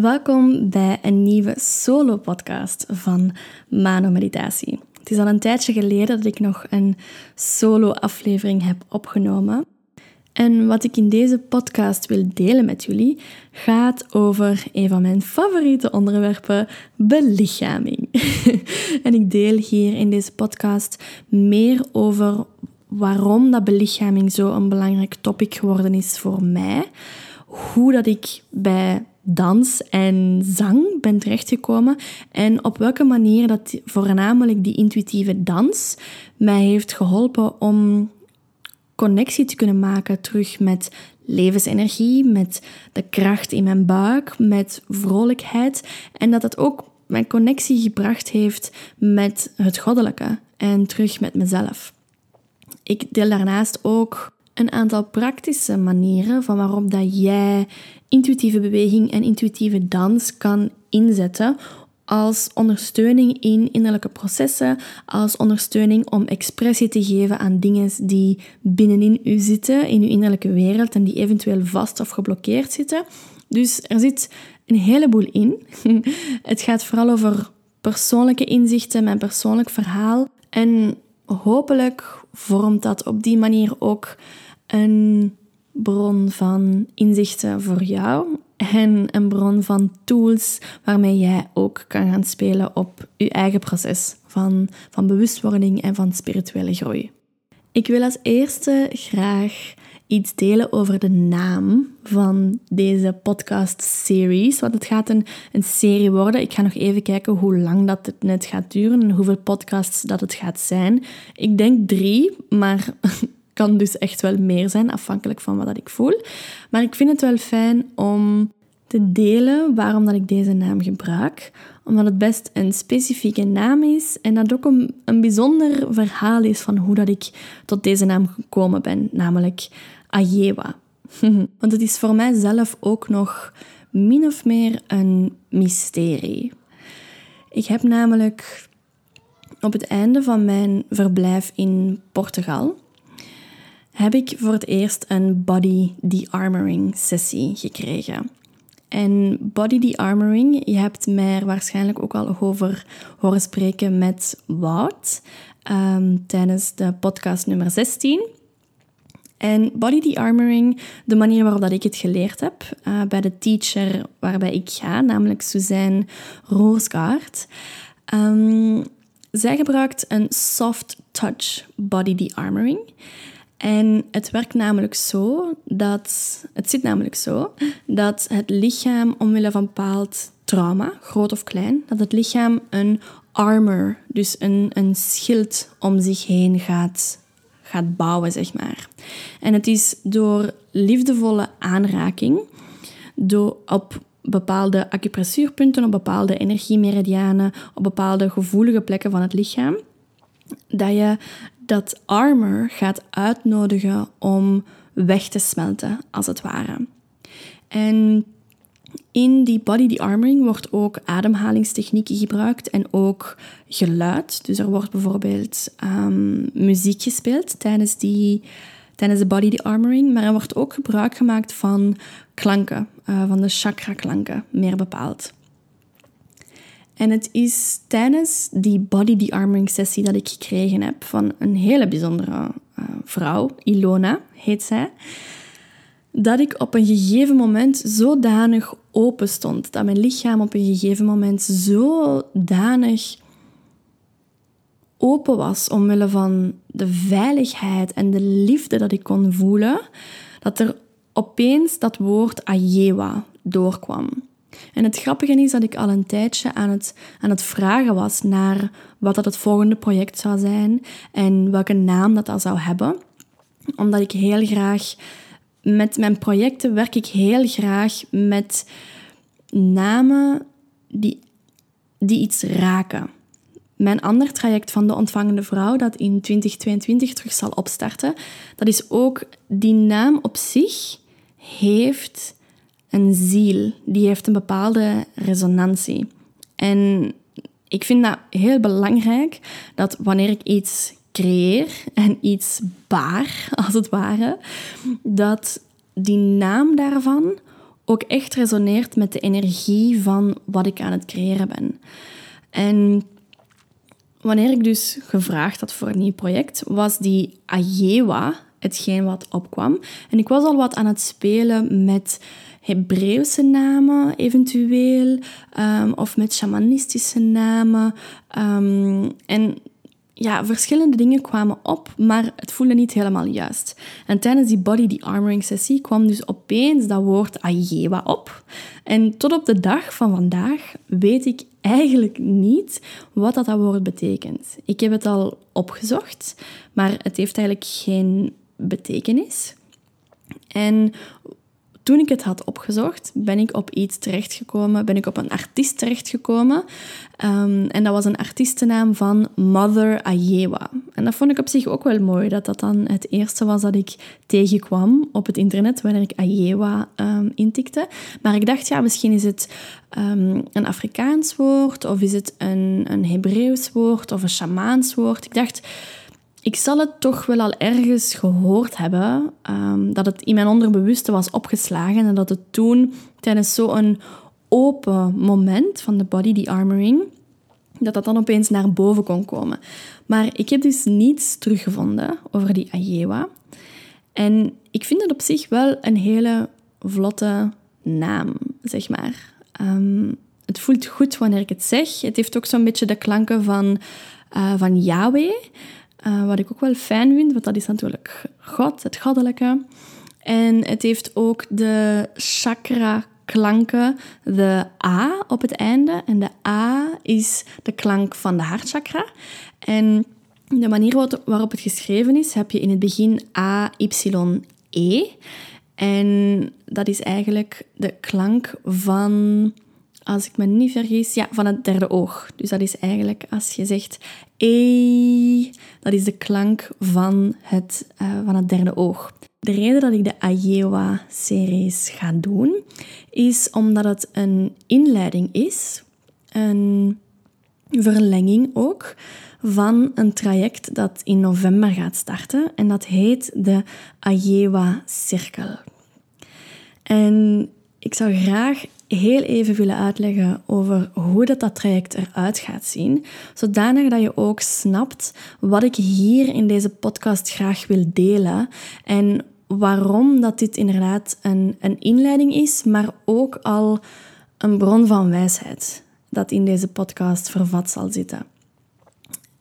Welkom bij een nieuwe solo-podcast van Mano Meditatie. Het is al een tijdje geleden dat ik nog een solo-aflevering heb opgenomen. En wat ik in deze podcast wil delen met jullie gaat over een van mijn favoriete onderwerpen, belichaming. en ik deel hier in deze podcast meer over waarom dat belichaming zo een belangrijk topic geworden is voor mij. Hoe dat ik bij dans en zang ben terechtgekomen en op welke manier dat voornamelijk die intuïtieve dans mij heeft geholpen om connectie te kunnen maken terug met levensenergie, met de kracht in mijn buik, met vrolijkheid en dat het ook mijn connectie gebracht heeft met het goddelijke en terug met mezelf. Ik deel daarnaast ook een aantal praktische manieren van waarop dat jij intuïtieve beweging en intuïtieve dans kan inzetten als ondersteuning in innerlijke processen, als ondersteuning om expressie te geven aan dingen die binnenin u zitten, in uw innerlijke wereld en die eventueel vast of geblokkeerd zitten. Dus er zit een heleboel in. Het gaat vooral over persoonlijke inzichten, mijn persoonlijk verhaal. En hopelijk vormt dat op die manier ook een bron van inzichten voor jou en een bron van tools waarmee jij ook kan gaan spelen op je eigen proces van, van bewustwording en van spirituele groei. Ik wil als eerste graag iets delen over de naam van deze podcast-series. Want het gaat een, een serie worden. Ik ga nog even kijken hoe lang dat het net gaat duren en hoeveel podcasts dat het gaat zijn. Ik denk drie, maar kan dus echt wel meer zijn, afhankelijk van wat dat ik voel. Maar ik vind het wel fijn om te delen waarom dat ik deze naam gebruik. Omdat het best een specifieke naam is en dat ook een, een bijzonder verhaal is van hoe dat ik tot deze naam gekomen ben, namelijk Ajewa. Want het is voor mij zelf ook nog min of meer een mysterie. Ik heb namelijk op het einde van mijn verblijf in Portugal heb ik voor het eerst een body de-armoring sessie gekregen. En body de-armoring, je hebt mij er waarschijnlijk ook al over horen spreken met Wout um, tijdens de podcast nummer 16. En body de-armoring, de manier waarop dat ik het geleerd heb uh, bij de teacher waarbij ik ga, namelijk Suzanne Roosgaard. Um, zij gebruikt een soft touch body de-armoring. En het werkt namelijk zo dat, het zit namelijk zo, dat het lichaam omwille van bepaald trauma, groot of klein, dat het lichaam een armor, dus een, een schild om zich heen gaat, gaat bouwen, zeg maar. En het is door liefdevolle aanraking, door op bepaalde acupressuurpunten, op bepaalde energiemeridianen, op bepaalde gevoelige plekken van het lichaam, dat je dat armor gaat uitnodigen om weg te smelten, als het ware. En in die body de-armoring wordt ook ademhalingstechnieken gebruikt en ook geluid. Dus er wordt bijvoorbeeld um, muziek gespeeld tijdens, die, tijdens de body de-armoring, maar er wordt ook gebruik gemaakt van klanken, uh, van de chakra-klanken, meer bepaald. En het is tijdens die body de-armoring sessie dat ik gekregen heb van een hele bijzondere uh, vrouw, Ilona heet zij, dat ik op een gegeven moment zodanig open stond. Dat mijn lichaam op een gegeven moment zodanig open was omwille van de veiligheid en de liefde dat ik kon voelen, dat er opeens dat woord Ajewa doorkwam. En het grappige is dat ik al een tijdje aan het, aan het vragen was naar wat dat het volgende project zou zijn en welke naam dat dat zou hebben. Omdat ik heel graag met mijn projecten werk ik heel graag met namen die, die iets raken. Mijn ander traject van de ontvangende vrouw, dat in 2022 terug zal opstarten, dat is ook die naam op zich heeft een ziel, die heeft een bepaalde resonantie. En ik vind dat heel belangrijk dat wanneer ik iets creëer en iets baar, als het ware, dat die naam daarvan ook echt resoneert met de energie van wat ik aan het creëren ben. En wanneer ik dus gevraagd had voor een nieuw project, was die Ajewa hetgeen wat opkwam. En ik was al wat aan het spelen met Hebreeuwse namen eventueel, um, of met shamanistische namen. Um, en ja, verschillende dingen kwamen op, maar het voelde niet helemaal juist. En tijdens die body die armoring sessie kwam dus opeens dat woord Ajewa op. En tot op de dag van vandaag weet ik eigenlijk niet wat dat, dat woord betekent. Ik heb het al opgezocht, maar het heeft eigenlijk geen betekenis. En toen ik het had opgezocht, ben ik op iets terechtgekomen, ben ik op een artiest terechtgekomen. Um, en dat was een artiestennaam van Mother Ayewa. En dat vond ik op zich ook wel mooi, dat dat dan het eerste was dat ik tegenkwam op het internet, wanneer ik Ayewa um, intikte. Maar ik dacht, ja, misschien is het um, een Afrikaans woord, of is het een, een Hebreeuws woord, of een Shamaans woord. Ik dacht ik zal het toch wel al ergens gehoord hebben um, dat het in mijn onderbewuste was opgeslagen en dat het toen tijdens zo'n open moment van de body the armoring, dat dat dan opeens naar boven kon komen. Maar ik heb dus niets teruggevonden over die Ajewa. En ik vind het op zich wel een hele vlotte naam, zeg maar. Um, het voelt goed wanneer ik het zeg. Het heeft ook zo'n beetje de klanken van, uh, van Yahweh. Uh, wat ik ook wel fijn vind, want dat is natuurlijk God, het goddelijke. En het heeft ook de chakra-klanken, de A op het einde. En de A is de klank van de hartchakra. En de manier waarop het geschreven is, heb je in het begin A, Y, E. En dat is eigenlijk de klank van als ik me niet vergis, ja, van het derde oog. Dus dat is eigenlijk als je zegt e, dat is de klank van het, uh, van het derde oog. De reden dat ik de Ayewa-series ga doen, is omdat het een inleiding is, een verlenging ook, van een traject dat in november gaat starten. En dat heet de Ayewa-cirkel. En ik zou graag heel even willen uitleggen over hoe dat, dat traject eruit gaat zien, zodanig dat je ook snapt wat ik hier in deze podcast graag wil delen en waarom dat dit inderdaad een, een inleiding is, maar ook al een bron van wijsheid dat in deze podcast vervat zal zitten.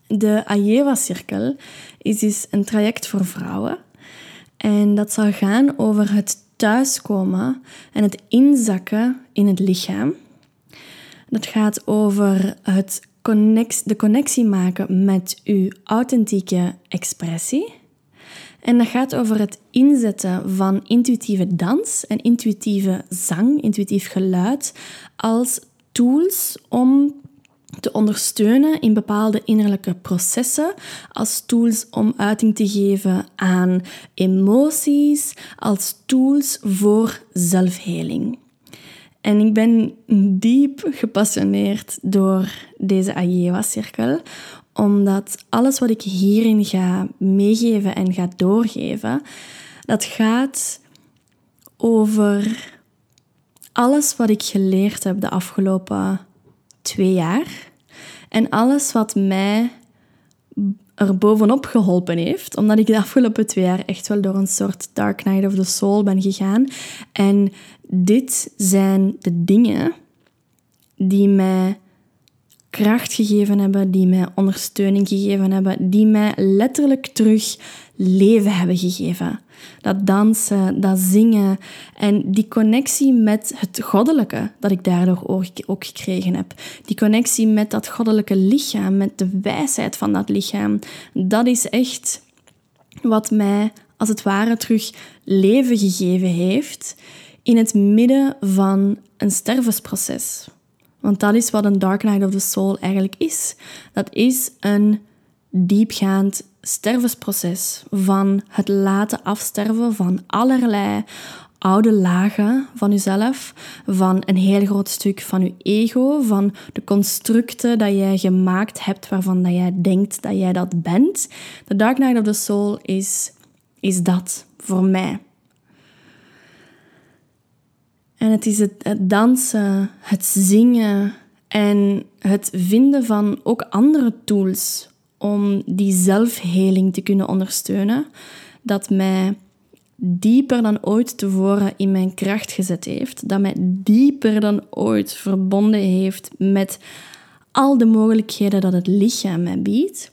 De Ajewa-cirkel is dus een traject voor vrouwen en dat zal gaan over het thuiskomen en het inzakken in het lichaam. Dat gaat over het connect, de connectie maken met uw authentieke expressie. En dat gaat over het inzetten van intuïtieve dans en intuïtieve zang, intuïtief geluid, als tools om te ondersteunen in bepaalde innerlijke processen, als tools om uiting te geven aan emoties, als tools voor zelfheling. En ik ben diep gepassioneerd door deze Ajewa-cirkel, omdat alles wat ik hierin ga meegeven en ga doorgeven, dat gaat over alles wat ik geleerd heb de afgelopen twee jaar. En alles wat mij er bovenop geholpen heeft, omdat ik de afgelopen twee jaar echt wel door een soort Dark Night of the Soul ben gegaan. En dit zijn de dingen die mij kracht gegeven hebben, die mij ondersteuning gegeven hebben, die mij letterlijk terug leven hebben gegeven. Dat dansen, dat zingen en die connectie met het goddelijke dat ik daardoor ook gekregen heb. Die connectie met dat goddelijke lichaam, met de wijsheid van dat lichaam. Dat is echt wat mij als het ware terug leven gegeven heeft in het midden van een stervensproces. Want dat is wat een Dark Night of the Soul eigenlijk is. Dat is een diepgaand stervensproces van het laten afsterven van allerlei oude lagen van jezelf, van een heel groot stuk van je ego, van de constructen dat jij gemaakt hebt waarvan dat jij denkt dat jij dat bent. The Dark Night of the Soul is, is dat voor mij. En het is het, dansen, het zingen en het vinden van ook andere tools om die zelfheling te kunnen ondersteunen, dat mij dieper dan ooit tevoren in mijn kracht gezet heeft, dat mij dieper dan ooit verbonden heeft met al de mogelijkheden dat het lichaam mij biedt.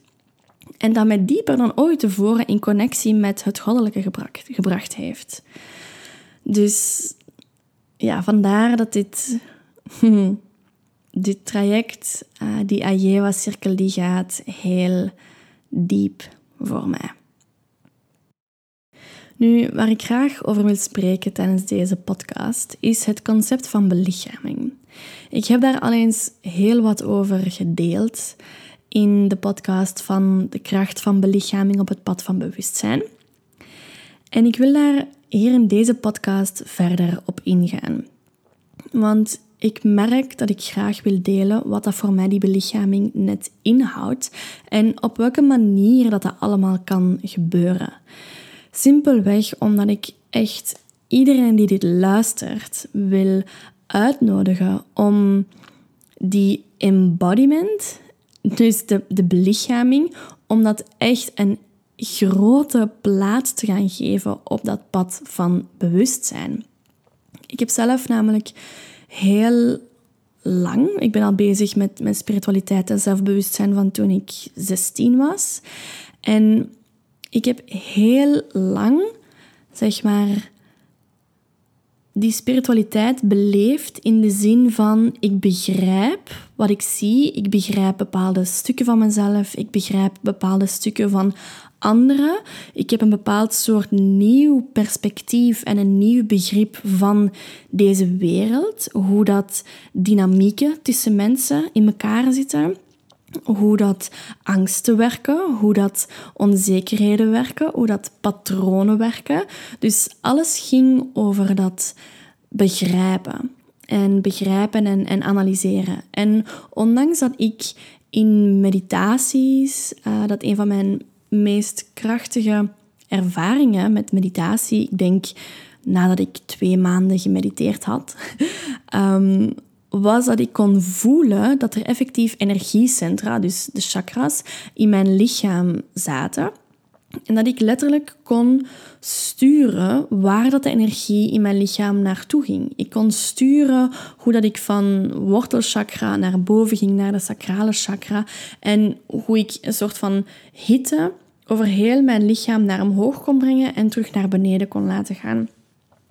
En dat mij dieper dan ooit tevoren in connectie met het goddelijke gebracht heeft. Dus ja, vandaar dat dit, dit traject, uh, die Ajewa-cirkel, die gaat heel diep voor mij. Nu, waar ik graag over wil spreken tijdens deze podcast, is het concept van belichaming. Ik heb daar al eens heel wat over gedeeld in de podcast van de kracht van belichaming op het pad van bewustzijn. En ik wil daar hier in deze podcast verder op ingaan. Want ik merk dat ik graag wil delen wat dat voor mij die belichaming net inhoudt en op welke manier dat dat allemaal kan gebeuren. Simpelweg omdat ik echt iedereen die dit luistert wil uitnodigen om die embodiment, dus de, de belichaming, om dat echt een grote plaats te gaan geven op dat pad van bewustzijn. Ik heb zelf namelijk heel lang, ik ben al bezig met, met spiritualiteit en zelfbewustzijn van toen ik 16 was. En ik heb heel lang, zeg maar, die spiritualiteit beleefd in de zin van ik begrijp wat ik zie, ik begrijp bepaalde stukken van mezelf, ik begrijp bepaalde stukken van anderen. Ik heb een bepaald soort nieuw perspectief en een nieuw begrip van deze wereld, hoe dat dynamieken tussen mensen in elkaar zitten hoe dat angsten werken, hoe dat onzekerheden werken, hoe dat patronen werken. Dus alles ging over dat begrijpen. En begrijpen en, en analyseren. En ondanks dat ik in meditaties, uh, dat een van mijn meest krachtige ervaringen met meditatie, ik denk nadat ik twee maanden gemediteerd had, um, was dat ik kon voelen dat er effectief energiecentra, dus de chakras, in mijn lichaam zaten. En dat ik letterlijk kon sturen waar dat de energie in mijn lichaam naartoe ging. Ik kon sturen hoe dat ik van wortelchakra naar boven ging, naar de sacrale chakra. En hoe ik een soort van hitte over heel mijn lichaam naar omhoog kon brengen en terug naar beneden kon laten gaan.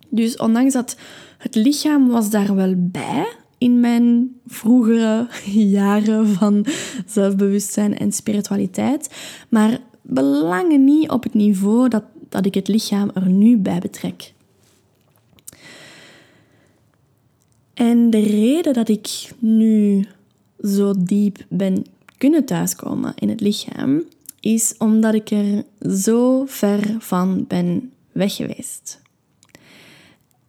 Dus ondanks dat het lichaam was daar wel bij, in mijn vroegere jaren van zelfbewustzijn en spiritualiteit, maar belangen niet op het niveau dat, dat ik het lichaam er nu bij betrek. En de reden dat ik nu zo diep ben kunnen thuiskomen in het lichaam, is omdat ik er zo ver van ben weg geweest.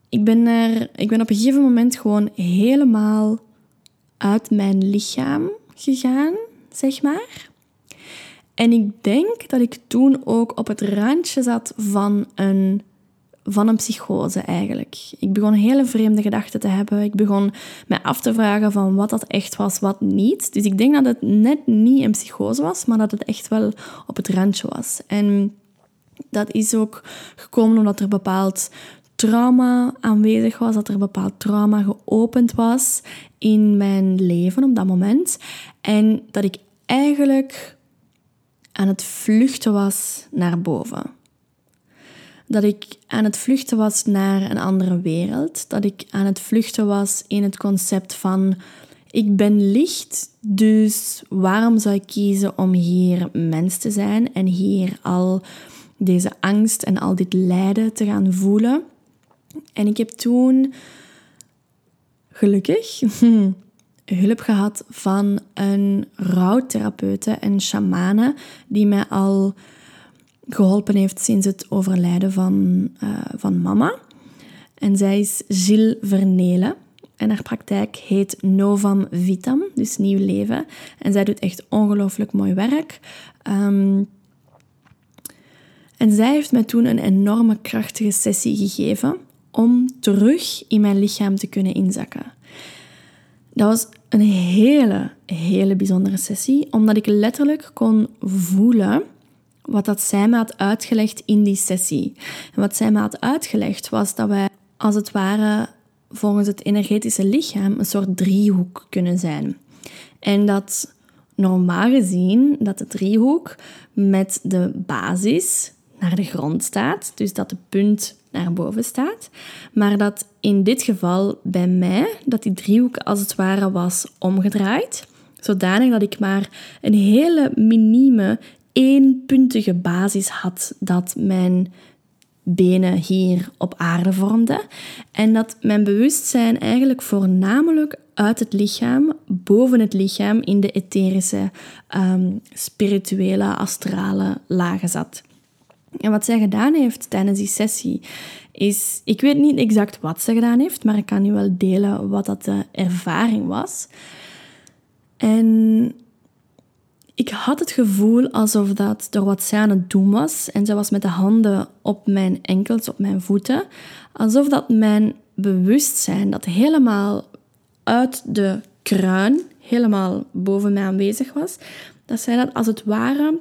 Ik ben, er, ik ben op een gegeven moment gewoon helemaal uit mijn lichaam gegaan, zeg maar. En ik denk dat ik toen ook op het randje zat van een, van een psychose eigenlijk. Ik begon hele vreemde gedachten te hebben. Ik begon me af te vragen van wat dat echt was, wat niet. Dus ik denk dat het net niet een psychose was, maar dat het echt wel op het randje was. En dat is ook gekomen omdat er bepaald trauma aanwezig was, dat er bepaald trauma geopend was in mijn leven op dat moment. En dat ik eigenlijk aan het vluchten was naar boven. Dat ik aan het vluchten was naar een andere wereld. Dat ik aan het vluchten was in het concept van ik ben licht, dus waarom zou ik kiezen om hier mens te zijn en hier al deze angst en al dit lijden te gaan voelen? En ik heb toen gelukkig hulp gehad van een rouwtherapeute en shamane die mij al geholpen heeft sinds het overlijden van, uh, van mama. En zij is Gilles Vernelen. En haar praktijk heet Novam Vitam, dus nieuw leven. En zij doet echt ongelooflijk mooi werk. Um, en zij heeft mij toen een enorme krachtige sessie gegeven om terug in mijn lichaam te kunnen inzakken. Dat was een hele, hele bijzondere sessie, omdat ik letterlijk kon voelen wat dat zij me had uitgelegd in die sessie. Wat zij me had uitgelegd was dat wij als het ware volgens het energetische lichaam een soort driehoek kunnen zijn. En dat normaal gezien dat de driehoek met de basis naar de grond staat, dus dat de punt naar boven staat, maar dat in dit geval bij mij dat die driehoek als het ware was omgedraaid, zodanig dat ik maar een hele minieme eenpuntige basis had dat mijn benen hier op aarde vormden en dat mijn bewustzijn eigenlijk voornamelijk uit het lichaam, boven het lichaam, in de etherische, um, spirituele, astrale lagen zat. En wat zij gedaan heeft tijdens die sessie is, ik weet niet exact wat ze gedaan heeft, maar ik kan nu wel delen wat dat de ervaring was. En ik had het gevoel alsof dat er wat zij aan het doen was. En ze was met de handen op mijn enkels, op mijn voeten. Alsof dat mijn bewustzijn, dat helemaal uit de kruin, helemaal boven mij aanwezig was, dat zij dat als het ware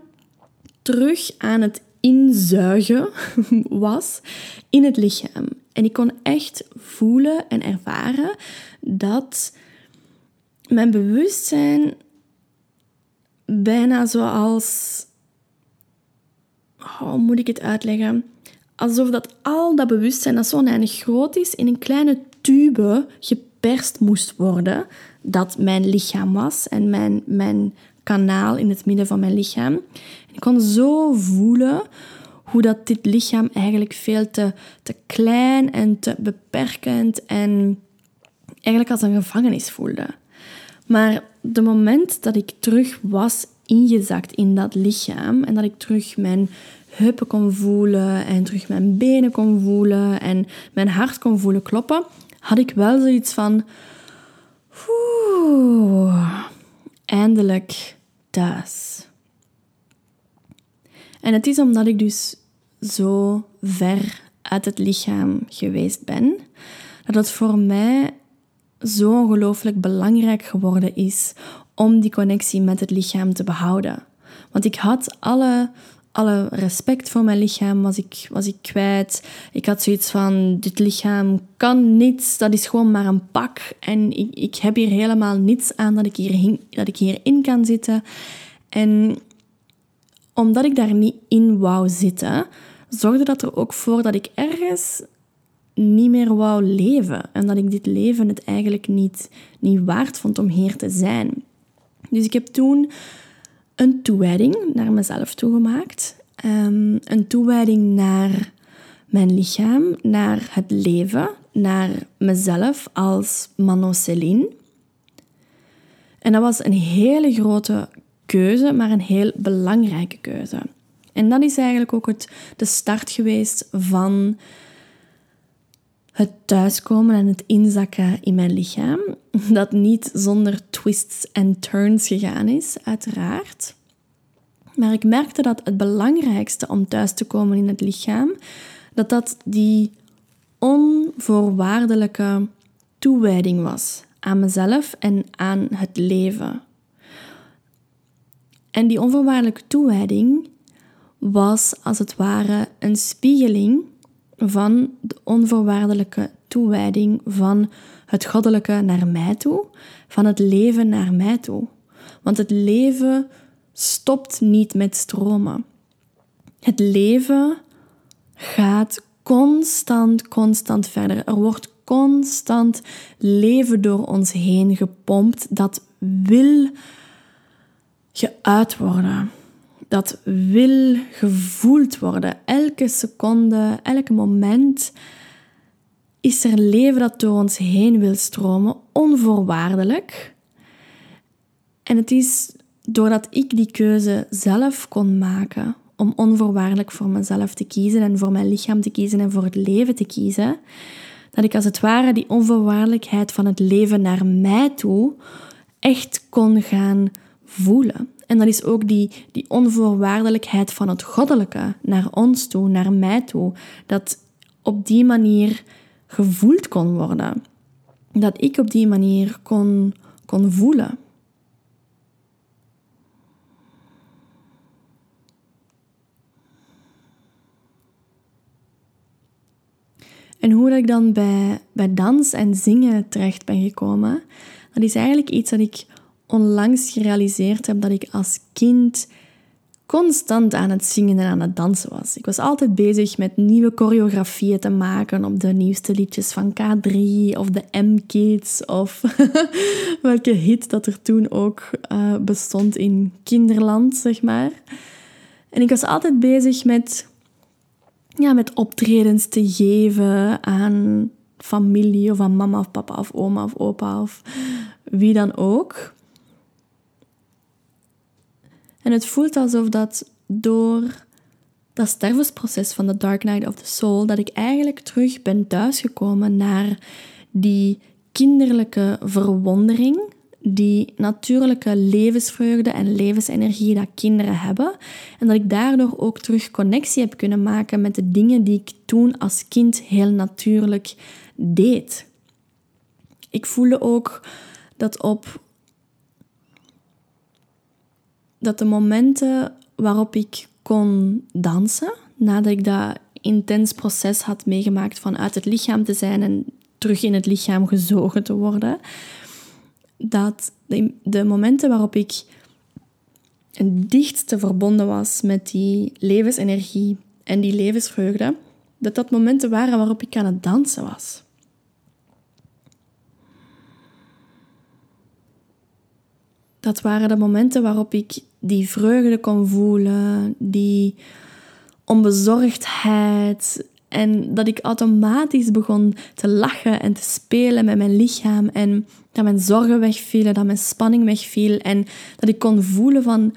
terug aan het inzuigen was in het lichaam. En ik kon echt voelen en ervaren dat mijn bewustzijn bijna zoals. Hoe moet ik het uitleggen? Alsof dat al dat bewustzijn dat zo oneindig groot is, in een kleine tube geperst moest worden. Dat mijn lichaam was en mijn, mijn kanaal in het midden van mijn lichaam. ik kon zo voelen hoe dat dit lichaam eigenlijk veel te, te klein en te beperkend en eigenlijk als een gevangenis voelde. Maar de moment dat ik terug was ingezakt in dat lichaam en dat ik terug mijn heupen kon voelen en terug mijn benen kon voelen en mijn hart kon voelen kloppen, had ik wel zoiets van, eindelijk thuis. En het is omdat ik dus zo ver uit het lichaam geweest ben, dat het voor mij zo ongelooflijk belangrijk geworden is om die connectie met het lichaam te behouden. Want ik had alle, alle respect voor mijn lichaam, was ik, was ik kwijt. Ik had zoiets van, dit lichaam kan niets, dat is gewoon maar een pak. En ik, ik heb hier helemaal niets aan dat ik, hier, dat ik hierin kan zitten. En omdat ik daar niet in wou zitten, zorgde dat er ook voor dat ik ergens niet meer wou leven. En dat ik dit leven het eigenlijk niet, niet waard vond om hier te zijn. Dus ik heb toen een toewijding naar mezelf toegemaakt. Um, een toewijding naar mijn lichaam, naar het leven, naar mezelf als Mano Celine. En dat was een hele grote keuze, maar een heel belangrijke keuze. En dat is eigenlijk ook het, de start geweest van het thuiskomen en het inzakken in mijn lichaam. Dat niet zonder twists en turns gegaan is, uiteraard. Maar ik merkte dat het belangrijkste om thuis te komen in het lichaam, dat dat die onvoorwaardelijke toewijding was aan mezelf en aan het leven. En die onvoorwaardelijke toewijding was als het ware een spiegeling van de onvoorwaardelijke toewijding van het goddelijke naar mij toe, van het leven naar mij toe. Want het leven stopt niet met stromen. Het leven gaat constant, constant verder. Er wordt constant leven door ons heen gepompt dat wil geuit worden dat wil gevoeld worden. Elke seconde, elk moment is er leven dat door ons heen wil stromen, onvoorwaardelijk. En het is doordat ik die keuze zelf kon maken om onvoorwaardelijk voor mezelf te kiezen en voor mijn lichaam te kiezen en voor het leven te kiezen, dat ik als het ware die onvoorwaardelijkheid van het leven naar mij toe echt kon gaan voelen. En dat is ook die, die onvoorwaardelijkheid van het goddelijke naar ons toe, naar mij toe. Dat op die manier gevoeld kon worden. Dat ik op die manier kon, kon voelen. En hoe dat ik dan bij, bij dans en zingen terecht ben gekomen, dat is eigenlijk iets dat ik onlangs gerealiseerd heb dat ik als kind constant aan het zingen en aan het dansen was. Ik was altijd bezig met nieuwe choreografieën te maken op de nieuwste liedjes van K3 of de M-Kids of welke hit dat er toen ook uh, bestond in kinderland, zeg maar. En ik was altijd bezig met, ja, met optredens te geven aan familie of aan mama of papa of oma of opa of wie dan ook. En het voelt alsof dat door dat stervensproces van de Dark Night of the Soul, dat ik eigenlijk terug ben thuisgekomen naar die kinderlijke verwondering, die natuurlijke levensvreugde en levensenergie dat kinderen hebben. En dat ik daardoor ook terug connectie heb kunnen maken met de dingen die ik toen als kind heel natuurlijk deed. Ik voelde ook dat op dat de momenten waarop ik kon dansen, nadat ik dat intens proces had meegemaakt van uit het lichaam te zijn en terug in het lichaam gezogen te worden, dat de, momenten waarop ik het dichtste verbonden was met die levensenergie en die levensvreugde, dat dat momenten waren waarop ik aan het dansen was. Dat waren de momenten waarop ik die vreugde kon voelen, die onbezorgdheid. En dat ik automatisch begon te lachen en te spelen met mijn lichaam. En dat mijn zorgen wegvielen, dat mijn spanning wegviel. En dat ik kon voelen van,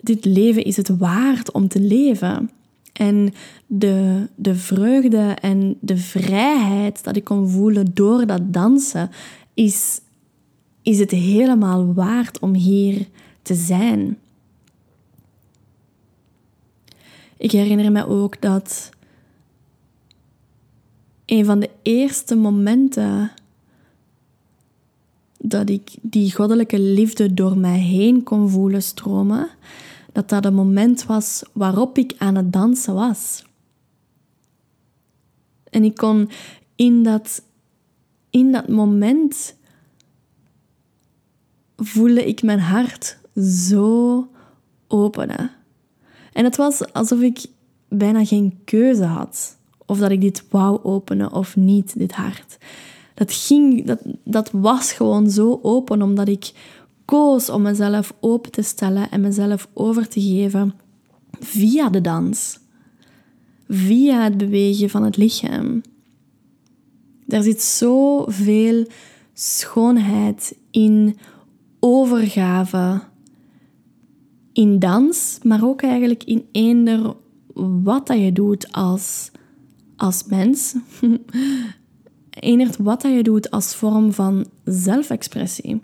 dit leven is het waard om te leven. En de, de vreugde en de vrijheid dat ik kon voelen door dat dansen, is, is het helemaal waard om hier te zijn. Ik herinner me ook dat een van de eerste momenten dat ik die goddelijke liefde door mij heen kon voelen stromen, dat dat een moment was waarop ik aan het dansen was. En ik kon in dat, in dat moment voelde ik mijn hart zo openen. En het was alsof ik bijna geen keuze had. Of dat ik dit wou openen of niet, dit hart. Dat, ging, dat, dat was gewoon zo open omdat ik koos om mezelf open te stellen en mezelf over te geven via de dans. Via het bewegen van het lichaam. Er zit zoveel schoonheid in overgave in dans, maar ook eigenlijk in eender wat dat je doet als, als mens. eender wat dat je doet als vorm van zelfexpressie.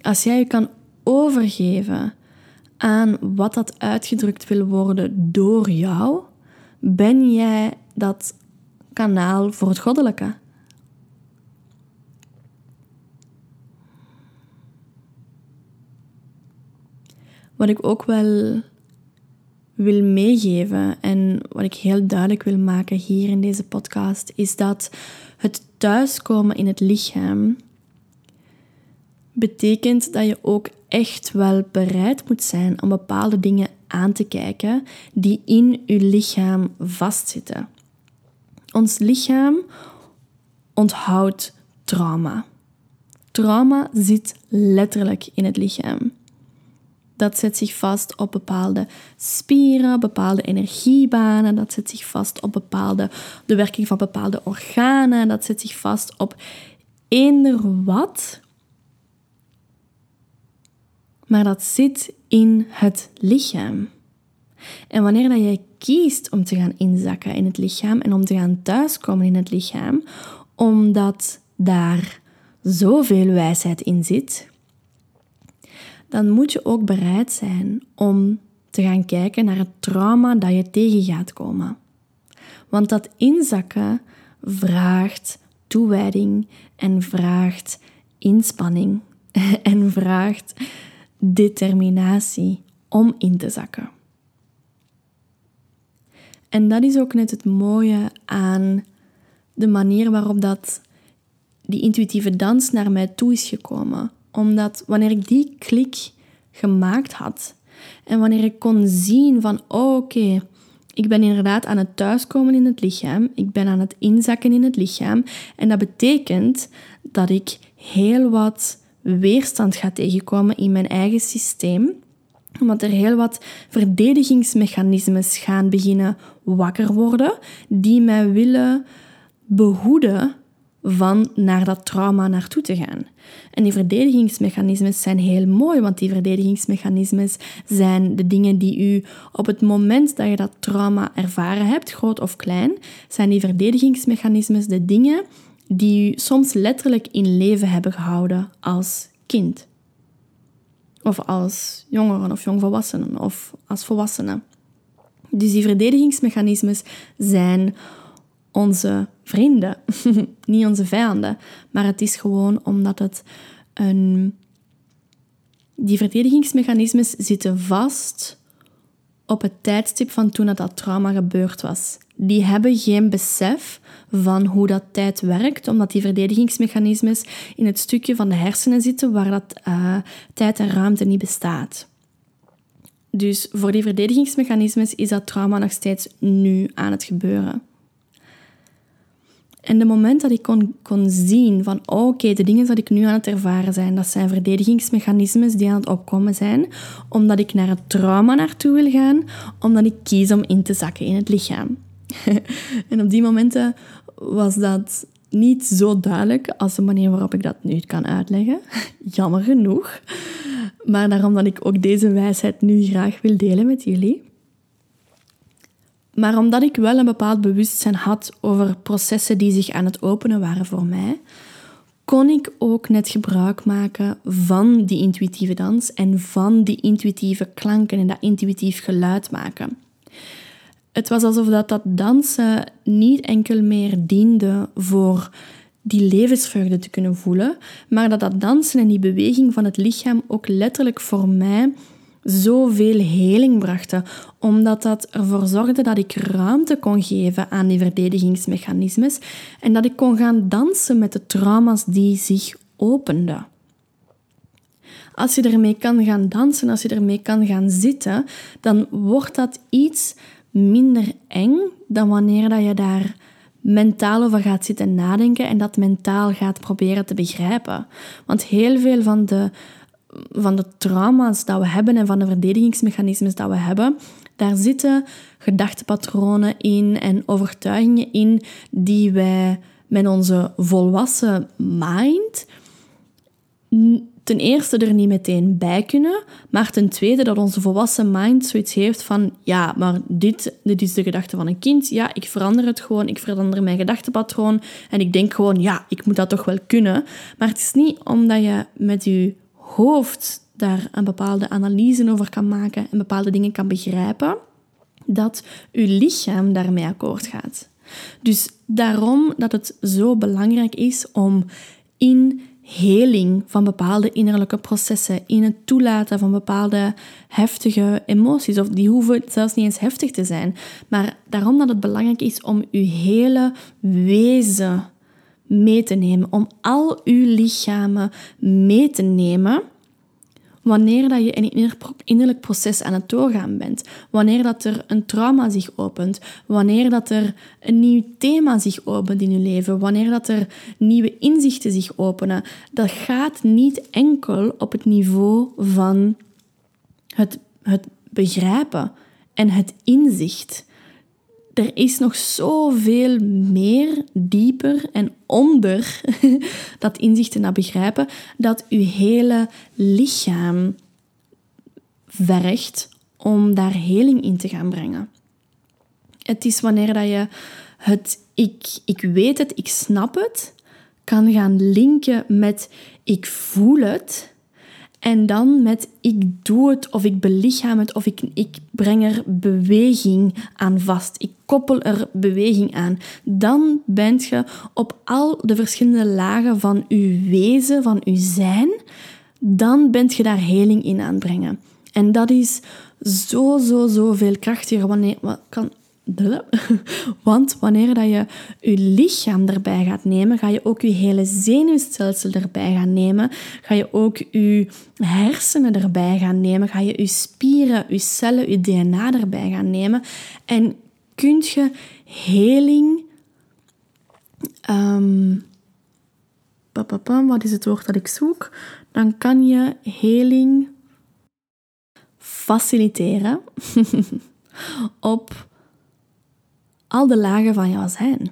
Als jij je kan overgeven aan wat dat uitgedrukt wil worden door jou, ben jij dat kanaal voor het goddelijke. Wat ik ook wel wil meegeven en wat ik heel duidelijk wil maken hier in deze podcast, is dat het thuiskomen in het lichaam betekent dat je ook echt wel bereid moet zijn om bepaalde dingen aan te kijken die in je lichaam vastzitten. Ons lichaam onthoudt trauma. Trauma zit letterlijk in het lichaam. Dat zet zich vast op bepaalde spieren, bepaalde energiebanen. Dat zet zich vast op bepaalde, de werking van bepaalde organen. Dat zet zich vast op eender wat. Maar dat zit in het lichaam. En wanneer dat jij kiest om te gaan inzakken in het lichaam en om te gaan thuiskomen in het lichaam, omdat daar zoveel wijsheid in zit, dan moet je ook bereid zijn om te gaan kijken naar het trauma dat je tegen gaat komen. Want dat inzakken vraagt toewijding en vraagt inspanning en vraagt determinatie om in te zakken. En dat is ook net het mooie aan de manier waarop dat die intuïtieve dans naar mij toe is gekomen. Omdat wanneer ik die klik gemaakt had en wanneer ik kon zien van oh, oké, ik ben inderdaad aan het thuiskomen in het lichaam, ik ben aan het inzakken in het lichaam en dat betekent dat ik heel wat weerstand ga tegenkomen in mijn eigen systeem omdat er heel wat verdedigingsmechanismes gaan beginnen wakker worden, die mij willen behoeden van naar dat trauma naartoe te gaan. En die verdedigingsmechanismes zijn heel mooi, want die verdedigingsmechanismes zijn de dingen die u op het moment dat je dat trauma ervaren hebt, groot of klein, zijn die verdedigingsmechanismes de dingen die u soms letterlijk in leven hebben gehouden als kind. Of als jongeren of jongvolwassenen of als volwassenen. Dus die verdedigingsmechanismes zijn onze vrienden, niet onze vijanden. Maar het is gewoon omdat het een. Die verdedigingsmechanismes zitten vast op het tijdstip van toen dat, trauma gebeurd was. Die hebben geen besef van hoe dat tijd werkt, omdat die verdedigingsmechanismes in het stukje van de hersenen zitten waar dat uh, tijd en ruimte niet bestaat. Dus voor die verdedigingsmechanismes is dat trauma nog steeds nu aan het gebeuren. En de moment dat ik kon, kon zien van oh, oké, de dingen die ik nu aan het ervaren zijn, dat zijn verdedigingsmechanismes die aan het opkomen zijn, omdat ik naar het trauma naartoe wil gaan, omdat ik kies om in te zakken in het lichaam. en op die momenten was dat niet zo duidelijk als de manier waarop ik dat nu kan uitleggen. Jammer genoeg. Maar daarom dat ik ook deze wijsheid nu graag wil delen met jullie. Maar omdat ik wel een bepaald bewustzijn had over processen die zich aan het openen waren voor mij, kon ik ook net gebruik maken van die intuïtieve dans en van die intuïtieve klanken en dat intuïtief geluid maken. Het was alsof dat, dat dansen niet enkel meer diende voor die levensvreugde te kunnen voelen, maar dat dat dansen en die beweging van het lichaam ook letterlijk voor mij zoveel heling brachten, omdat dat ervoor zorgde dat ik ruimte kon geven aan die verdedigingsmechanismes en dat ik kon gaan dansen met de trauma's die zich openden. Als je ermee kan gaan dansen, als je ermee kan gaan zitten, dan wordt dat iets minder eng dan wanneer dat je daar mentaal over gaat zitten nadenken en dat mentaal gaat proberen te begrijpen. Want heel veel van de van de trauma's dat we hebben en van de verdedigingsmechanismes dat we hebben, daar zitten gedachtepatronen in en overtuigingen in die wij met onze volwassen mind ten eerste er niet meteen bij kunnen, maar ten tweede dat onze volwassen mind zoiets heeft van ja, maar dit, dit is de gedachte van een kind. Ja, ik verander het gewoon, ik verander mijn gedachtepatroon en ik denk gewoon ja, ik moet dat toch wel kunnen. Maar het is niet omdat je met je hoofd daar een bepaalde analyse over kan maken en bepaalde dingen kan begrijpen, dat uw lichaam daarmee akkoord gaat. Dus daarom dat het zo belangrijk is om in heling van bepaalde innerlijke processen, in het toelaten van bepaalde heftige emoties, of die hoeven zelfs niet eens heftig te zijn, maar daarom dat het belangrijk is om uw hele wezen mee te nemen, om al uw lichamen mee te nemen wanneer dat je een innerlijk proces aan het doorgaan bent, wanneer dat er een trauma zich opent, wanneer dat er een nieuw thema zich opent in je leven, wanneer dat er nieuwe inzichten zich openen, dat gaat niet enkel op het niveau van het, het begrijpen en het inzicht er is nog zoveel meer dieper en onder dat inzicht dat begrijpen dat uw hele lichaam vergt om daar heling in te gaan brengen. Het is wanneer dat je het ik, ik weet het, ik snap het, kan gaan linken met ik voel het En dan met ik doe het of ik belichaam het of ik, ik breng er beweging aan vast. Ik koppel er beweging aan. Dan bent je op al de verschillende lagen van je wezen, van je zijn, dan bent je daar heling in aanbrengen. En dat is zo, zo, zo veel krachtiger. Wanneer, kan, want wanneer dat je je lichaam erbij gaat nemen, ga je ook je hele zenuwstelsel erbij gaan nemen. Ga je ook je hersenen erbij gaan nemen. Ga je je spieren, je cellen, je DNA erbij gaan nemen. En kunt je heling... Um, wat is het woord dat ik zoek? Dan kan je heling faciliteren op al de lagen van jouw zijn.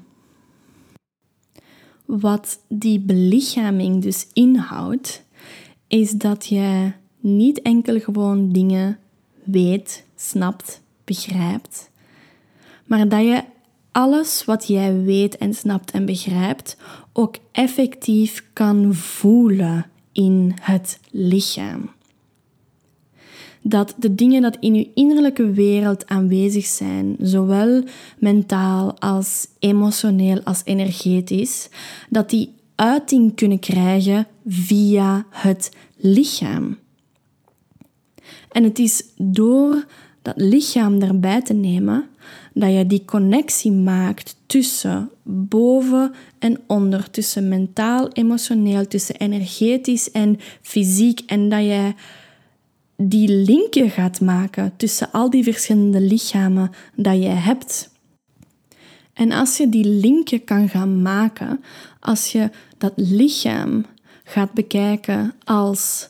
Wat die belichaming dus inhoudt, is dat je niet enkel gewoon dingen weet, snapt, begrijpt, maar dat je alles wat jij weet en snapt en begrijpt ook effectief kan voelen in het lichaam dat de dingen dat in je innerlijke wereld aanwezig zijn, zowel mentaal als emotioneel als energetisch, dat die uiting kunnen krijgen via het lichaam. En het is door dat lichaam erbij te nemen dat je die connectie maakt tussen boven en onder, tussen mentaal, emotioneel, tussen energetisch en fysiek en dat je die linken gaat maken tussen al die verschillende lichamen dat je hebt. En als je die linken kan gaan maken, als je dat lichaam gaat bekijken als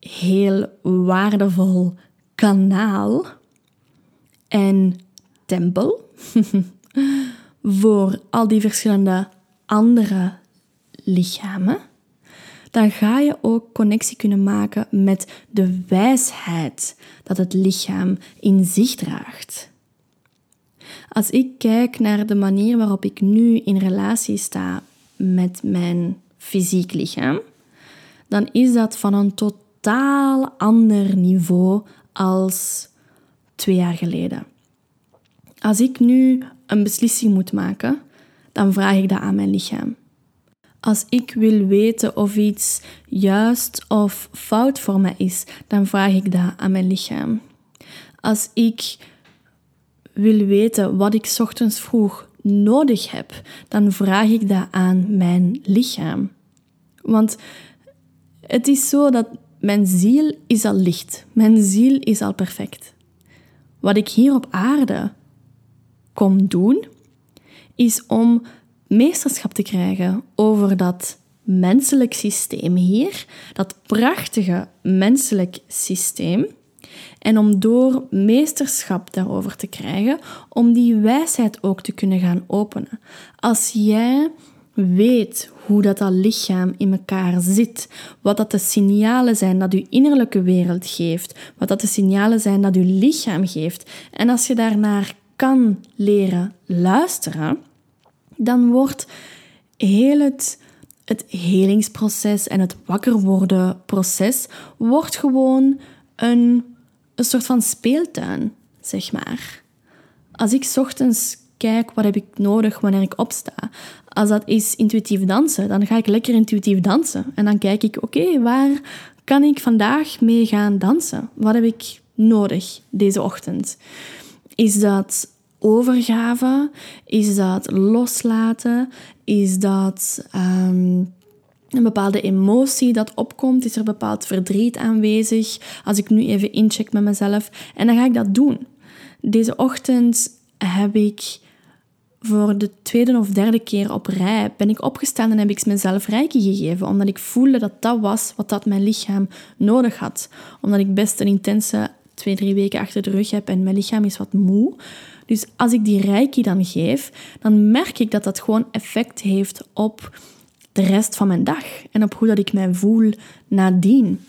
heel waardevol kanaal en tempel voor al die verschillende andere lichamen, dan ga je ook connectie kunnen maken met de wijsheid dat het lichaam in zich draagt. Als ik kijk naar de manier waarop ik nu in relatie sta met mijn fysiek lichaam, dan is dat van een totaal ander niveau als twee jaar geleden. Als ik nu een beslissing moet maken, dan vraag ik dat aan mijn lichaam. Als ik wil weten of iets juist of fout voor mij is, dan vraag ik dat aan mijn lichaam. Als ik wil weten wat ik ochtends vroeg nodig heb, dan vraag ik dat aan mijn lichaam. Want het is zo dat mijn ziel is al licht. Mijn ziel is al perfect. Wat ik hier op aarde kom doen, is om meesterschap te krijgen over dat menselijk systeem hier, dat prachtige menselijk systeem. En om door meesterschap daarover te krijgen, om die wijsheid ook te kunnen gaan openen. Als jij weet hoe dat, dat lichaam in elkaar zit, wat dat de signalen zijn dat je innerlijke wereld geeft, wat dat de signalen zijn dat je lichaam geeft, en als je daarnaar kan leren luisteren, dan wordt heel het, het helingsproces en het wakker worden proces wordt gewoon een, een soort van speeltuin, zeg maar. Als ik ochtends kijk wat heb ik nodig wanneer ik opsta, als dat is intuïtief dansen, dan ga ik lekker intuïtief dansen. En dan kijk ik, oké, waar kan ik vandaag mee gaan dansen? Wat heb ik nodig deze ochtend? Is dat overgave? Is dat loslaten? Is dat ehm, een bepaalde emotie dat opkomt? Is er bepaald verdriet aanwezig? Als ik nu even incheck met mezelf. En dan ga ik dat doen. Deze ochtend heb ik voor de tweede of derde keer op rij ben ik opgestaan en heb ik mezelf reiki gegeven. Omdat ik voelde dat dat was wat dat mijn lichaam nodig had. Omdat ik best een intense twee, drie weken achter de rug heb en mijn lichaam is wat moe. Dus als ik die reiki dan geef, dan merk ik dat dat gewoon effect heeft op de rest van mijn dag en op hoe dat ik mij voel nadien.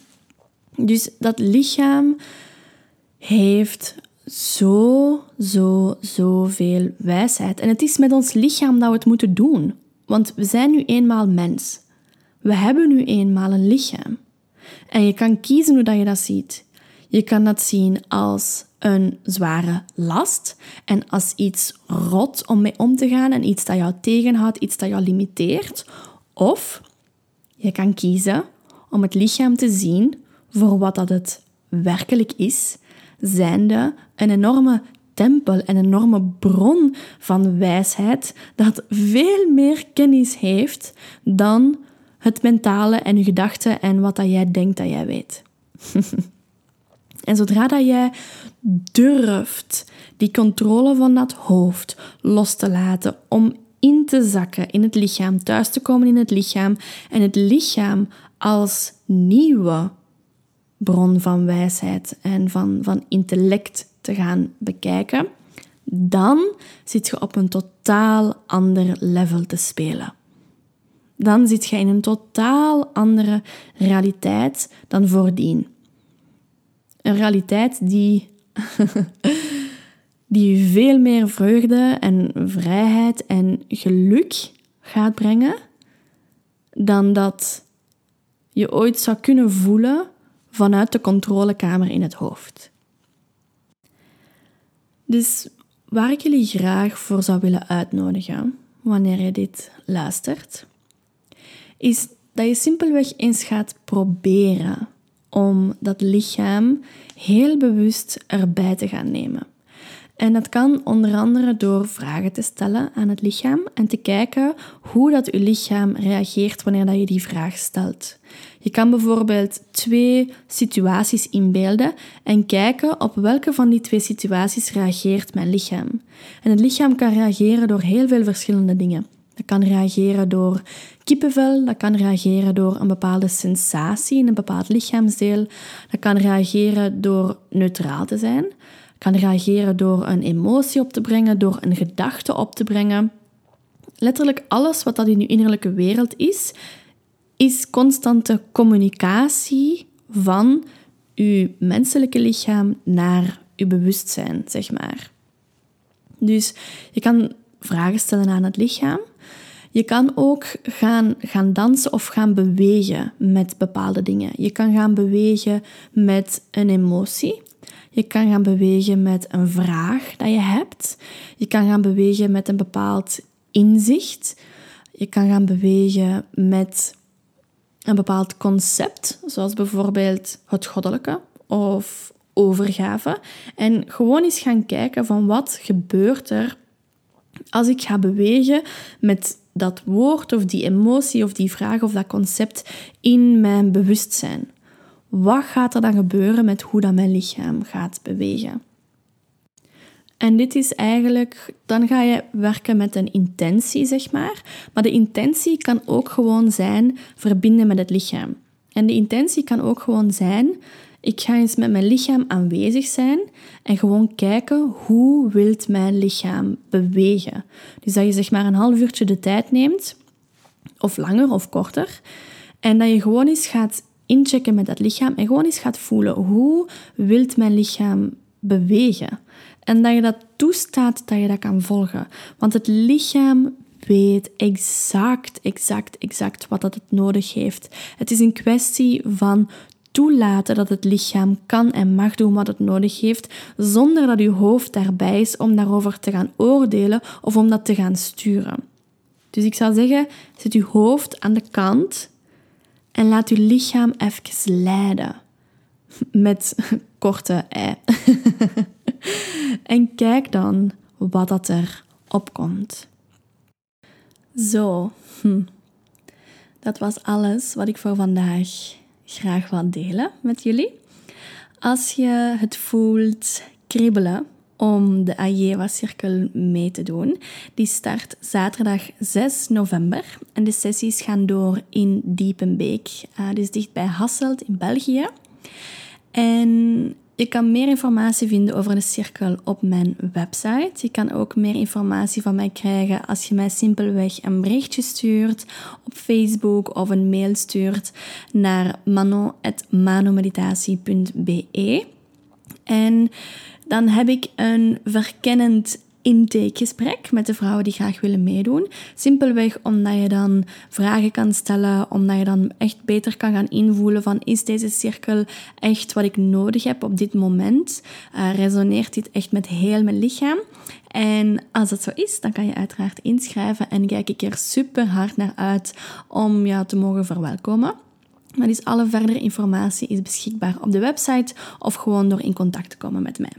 Dus dat lichaam heeft zo, zo, zoveel wijsheid. En het is met ons lichaam dat we het moeten doen. Want we zijn nu eenmaal mens. We hebben nu eenmaal een lichaam. En je kan kiezen hoe dat je dat ziet. Je kan dat zien als een zware last en als iets rot om mee om te gaan en iets dat jou tegenhoudt, iets dat jou limiteert. Of je kan kiezen om het lichaam te zien voor wat dat het werkelijk is, zijnde een enorme tempel, een enorme bron van wijsheid dat veel meer kennis heeft dan het mentale en je gedachten en wat dat jij denkt dat jij weet. en zodra dat jij durft die controle van dat hoofd los te laten om in te zakken in het lichaam, thuis te komen in het lichaam en het lichaam als nieuwe bron van wijsheid en van, van intellect te gaan bekijken, dan zit je op een totaal ander level te spelen. Dan zit je in een totaal andere realiteit dan voordien. Een realiteit die, die veel meer vreugde en vrijheid en geluk gaat brengen dan dat je ooit zou kunnen voelen vanuit de controlekamer in het hoofd. Dus waar ik jullie graag voor zou willen uitnodigen, wanneer je dit luistert, is dat je simpelweg eens gaat proberen om dat lichaam heel bewust erbij te gaan nemen. En dat kan onder andere door vragen te stellen aan het lichaam en te kijken hoe dat je lichaam reageert wanneer dat je die vraag stelt. Je kan bijvoorbeeld twee situaties inbeelden en kijken op welke van die twee situaties reageert mijn lichaam. En het lichaam kan reageren door heel veel verschillende dingen. Dat kan reageren door kippenvel, dat kan reageren door een bepaalde sensatie in een bepaald lichaamsdeel, dat kan reageren door neutraal te zijn, kan reageren door een emotie op te brengen, door een gedachte op te brengen. Letterlijk alles wat dat in je innerlijke wereld is, is constante communicatie van uw menselijke lichaam naar uw bewustzijn, zeg maar. Dus je kan vragen stellen aan het lichaam. Je kan ook gaan, gaan dansen of gaan bewegen met bepaalde dingen. Je kan gaan bewegen met een emotie. Je kan gaan bewegen met een vraag dat je hebt. Je kan gaan bewegen met een bepaald inzicht. Je kan gaan bewegen met een bepaald concept, zoals bijvoorbeeld het goddelijke of overgave. En gewoon eens gaan kijken van wat gebeurt er als ik ga bewegen met dat woord of die emotie of die vraag of dat concept in mijn bewustzijn. Wat gaat er dan gebeuren met hoe dat mijn lichaam gaat bewegen? En dit is eigenlijk, dan ga je werken met een intentie, zeg maar. Maar de intentie kan ook gewoon zijn verbinden met het lichaam. En de intentie kan ook gewoon zijn, ik ga eens met mijn lichaam aanwezig zijn en gewoon kijken hoe wilt mijn lichaam bewegen. Dus dat je zeg maar een half uurtje de tijd neemt, of langer of korter, en dat je gewoon eens gaat inchecken met dat lichaam en gewoon eens gaat voelen hoe wilt mijn lichaam bewegen. En dat je dat toestaat dat je dat kan volgen. Want het lichaam weet exact, exact, exact wat dat het nodig heeft. Het is een kwestie van toelaten dat het lichaam kan en mag doen wat het nodig heeft, zonder dat je hoofd daarbij is om daarover te gaan oordelen of om dat te gaan sturen. Dus ik zou zeggen, zet je hoofd aan de kant en laat je lichaam even leiden. Met korte ei. en kijk dan wat dat er opkomt. Zo, hm. dat was alles wat ik voor vandaag graag wil delen met jullie. Als je het voelt kriebelen om de Ajewa-cirkel mee te doen, die start zaterdag 6 november en de sessies gaan door in Diepenbeek, uh, dus dicht bij Hasselt in België. En je kan meer informatie vinden over de cirkel op mijn website. Je kan ook meer informatie van mij krijgen als je mij simpelweg een berichtje stuurt op Facebook of een mail stuurt naar manon.manomeditatie.be. En dan heb ik een verkennend intakegesprek met de vrouwen die graag willen meedoen. Simpelweg omdat je dan vragen kan stellen, omdat je dan echt beter kan gaan invoelen van is deze cirkel echt wat ik nodig heb op dit moment? Uh, resoneert dit echt met heel mijn lichaam? En als dat zo is, dan kan je uiteraard inschrijven en kijk ik er super hard naar uit om jou te mogen verwelkomen. Maar dus alle verdere informatie is beschikbaar op de website of gewoon door in contact te komen met mij.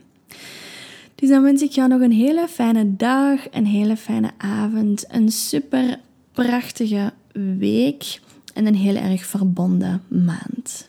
Dus dan wens ik jou nog een hele fijne dag, een hele fijne avond, een super prachtige week en een heel erg verbonden maand.